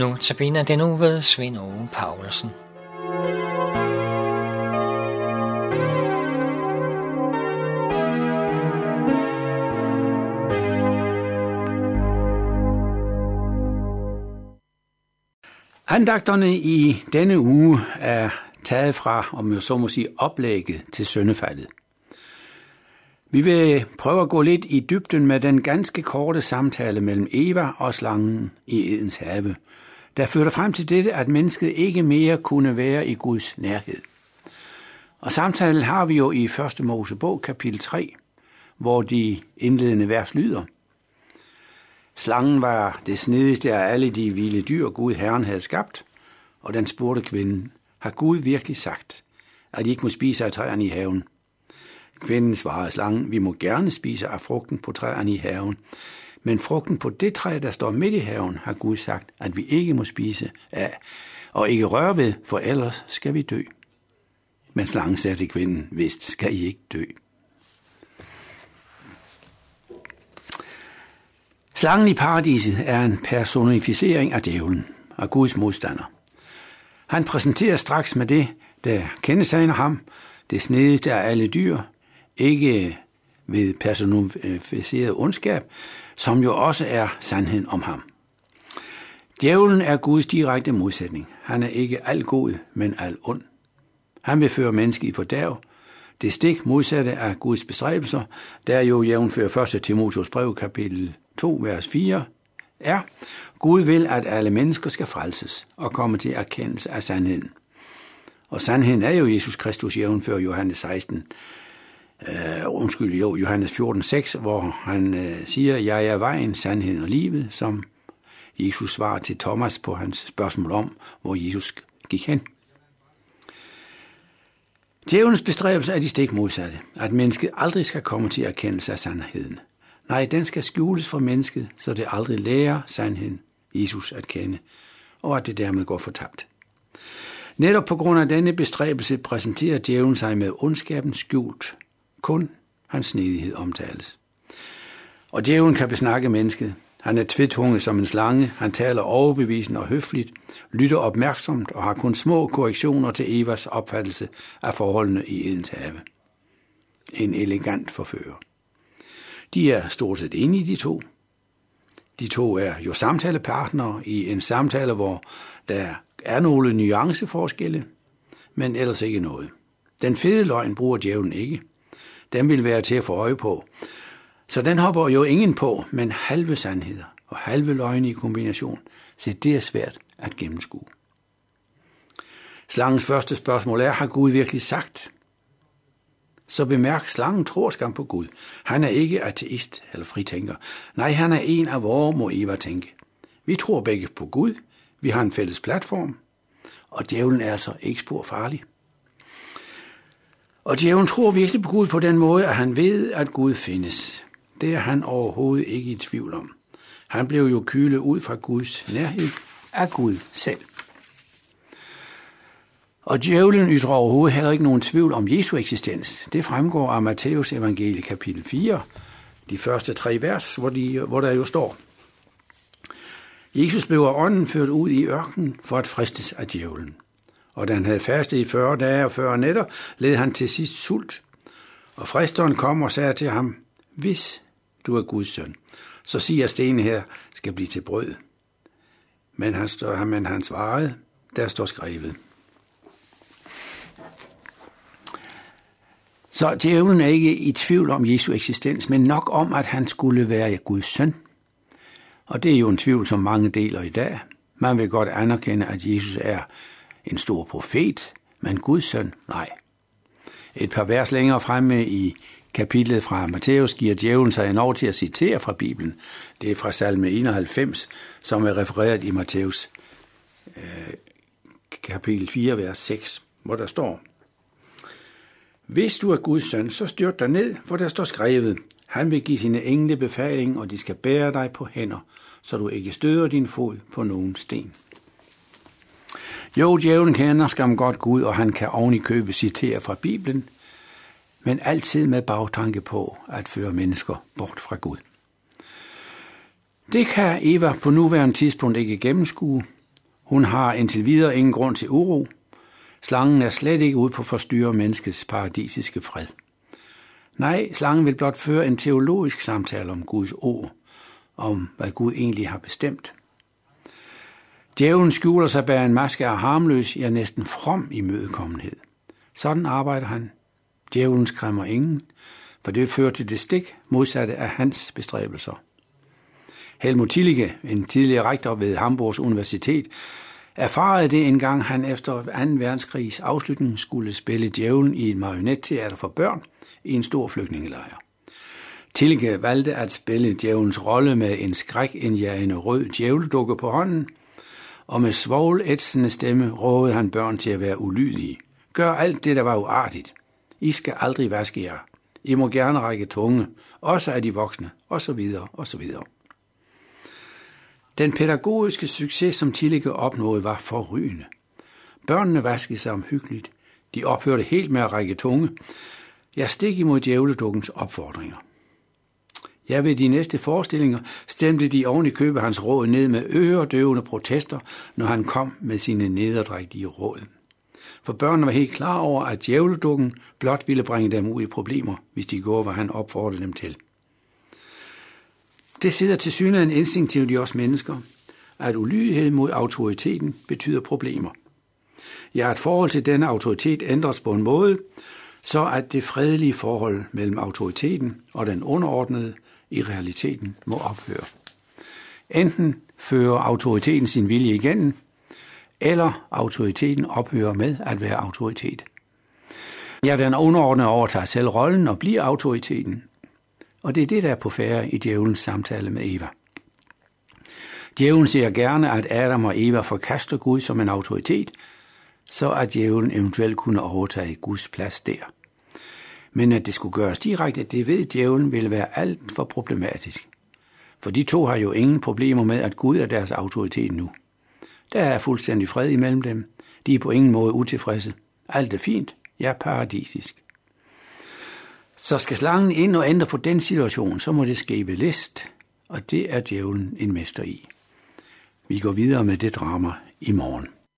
Nu tabiner den nu ved Svend Ove Paulsen. Andagterne i denne uge er taget fra, om jeg så må sige, oplægget til søndefaldet. Vi vil prøve at gå lidt i dybden med den ganske korte samtale mellem Eva og slangen i Edens have, der førte frem til dette, at mennesket ikke mere kunne være i Guds nærhed. Og samtalen har vi jo i 1. Mosebog kapitel 3, hvor de indledende vers lyder. Slangen var det snedigste af alle de vilde dyr, Gud Herren havde skabt, og den spurgte kvinden, har Gud virkelig sagt, at I ikke må spise af træerne i haven? Kvinden svarede slangen, vi må gerne spise af frugten på træerne i haven, men frugten på det træ, der står midt i haven, har Gud sagt, at vi ikke må spise af, og ikke røre ved, for ellers skal vi dø. Men slangen sagde til kvinden, vist skal I ikke dø. Slangen i paradiset er en personificering af djævlen, og Guds modstander. Han præsenterer straks med det, der kendetegner ham, det snedigste af alle dyr, ikke ved personificeret ondskab, som jo også er sandheden om ham. Djævlen er Guds direkte modsætning. Han er ikke al god, men al ond. Han vil føre mennesket i fordærv. Det stik modsatte af Guds bestræbelser, der jo jævnfører 1. Timotheus brev kapitel 2, vers 4, er, Gud vil, at alle mennesker skal frelses og komme til erkendelse af sandheden. Og sandheden er jo Jesus Kristus jævnfører Johannes 16, øh, undskyld, jo, Johannes 14:6, hvor han øh, siger, jeg er vejen, sandheden og livet, som Jesus svarer til Thomas på hans spørgsmål om, hvor Jesus gik hen. Djævelens bestræbelse er de stik modsatte, at mennesket aldrig skal komme til erkendelse af sandheden. Nej, den skal skjules for mennesket, så det aldrig lærer sandheden, Jesus, at kende, og at det dermed går fortabt. Netop på grund af denne bestræbelse præsenterer djævlen sig med ondskaben skjult. Kun hans snedighed omtales. Og djævlen kan besnakke mennesket. Han er tvetunget som en slange, han taler overbevisende og høfligt, lytter opmærksomt og har kun små korrektioner til Evas opfattelse af forholdene i Edens have. En elegant forfører. De er stort set enige, de to. De to er jo samtalepartnere i en samtale, hvor der er nogle nuanceforskelle, men ellers ikke noget. Den fede løgn bruger djævlen ikke. Den vil være til at få øje på. Så den hopper jo ingen på, men halve sandheder og halve løgne i kombination, så det er svært at gennemskue. Slangens første spørgsmål er, har Gud virkelig sagt? så bemærk, slangen tror skam på Gud. Han er ikke ateist eller fritænker. Nej, han er en af vores, må Eva tænke. Vi tror begge på Gud. Vi har en fælles platform. Og djævlen er altså ikke spor farlig. Og djævlen tror virkelig på Gud på den måde, at han ved, at Gud findes. Det er han overhovedet ikke i tvivl om. Han blev jo kylet ud fra Guds nærhed af Gud selv. Og djævlen ytrer overhovedet heller ikke nogen tvivl om Jesu eksistens. Det fremgår af Matthæus evangelie kapitel 4, de første tre vers, hvor, de, hvor der jo står. Jesus blev af ånden ført ud i ørkenen for at fristes af djævlen. Og da han havde fastet i 40 dage og 40 nætter, led han til sidst sult. Og fristeren kom og sagde til ham, hvis du er Guds søn, så sig at stenen her skal blive til brød. Men han, stod, men han svarede, der står skrevet. Så djævlen er ikke i tvivl om Jesu eksistens, men nok om, at han skulle være Guds søn. Og det er jo en tvivl, som mange deler i dag. Man vil godt anerkende, at Jesus er en stor profet, men Guds søn, nej. Et par vers længere fremme i kapitlet fra Matthæus giver djævlen sig en år til at citere fra Bibelen. Det er fra salme 91, som er refereret i Matthæus øh, kapitel 4, vers 6, hvor der står, hvis du er Guds søn, så styrt dig ned, for der står skrevet, han vil give sine engle befaling, og de skal bære dig på hænder, så du ikke støder din fod på nogen sten. Jo, djævlen kender skam godt Gud, og han kan oven i købe citere fra Bibelen, men altid med bagtanke på at føre mennesker bort fra Gud. Det kan Eva på nuværende tidspunkt ikke gennemskue, Hun har indtil videre ingen grund til uro. Slangen er slet ikke ude på at forstyrre menneskets paradisiske fred. Nej, slangen vil blot føre en teologisk samtale om Guds ord, om hvad Gud egentlig har bestemt. Djævlen skjuler sig bag en maske af harmløs, ja næsten from imødekommenhed. Sådan arbejder han. Djævlen skræmmer ingen, for det fører til det stik modsatte af hans bestræbelser. Helmut Tillige, en tidligere rektor ved Hamburgs Universitet, erfarede det engang han efter 2. verdenskrigs afslutning skulle spille djævlen i et marionetteater for børn i en stor flygtningelejr. Tillige valgte at spille djævelens rolle med en skrækindjagende rød djævledukke på hånden, og med svovlætsende stemme rådede han børn til at være ulydige. Gør alt det, der var uartigt. I skal aldrig vaske jer. I må gerne række tunge, også af de voksne, osv. osv. Den pædagogiske succes, som Tillige opnåede, var forrygende. Børnene vaskede sig omhyggeligt. De ophørte helt med at række tunge. Jeg stik imod djævledukkens opfordringer. Ja, ved de næste forestillinger stemte de oven i købe hans råd ned med øredøvende protester, når han kom med sine nederdrægtige råd. For børnene var helt klar over, at djævledukken blot ville bringe dem ud i problemer, hvis de gjorde, hvad han opfordrede dem til. Det sidder til synligheden instinktivt i os mennesker, at ulydighed mod autoriteten betyder problemer. Ja, at forhold til denne autoritet ændres på en måde, så at det fredelige forhold mellem autoriteten og den underordnede i realiteten må ophøre. Enten fører autoriteten sin vilje igennem, eller autoriteten ophører med at være autoritet. Ja, den underordnede overtager selv rollen og bliver autoriteten. Og det er det, der er på færre i djævelens samtale med Eva. Djævlen ser gerne, at Adam og Eva forkaster Gud som en autoritet, så at djævlen eventuelt kunne overtage Guds plads der. Men at det skulle gøres direkte, det ved djævlen ville være alt for problematisk. For de to har jo ingen problemer med, at Gud er deres autoritet nu. Der er fuldstændig fred imellem dem. De er på ingen måde utilfredse. Alt er fint. Ja, paradisisk. Så skal slangen ind og ændre på den situation, så må det ske ved list, og det er djævlen en mester i. Vi går videre med det drama i morgen.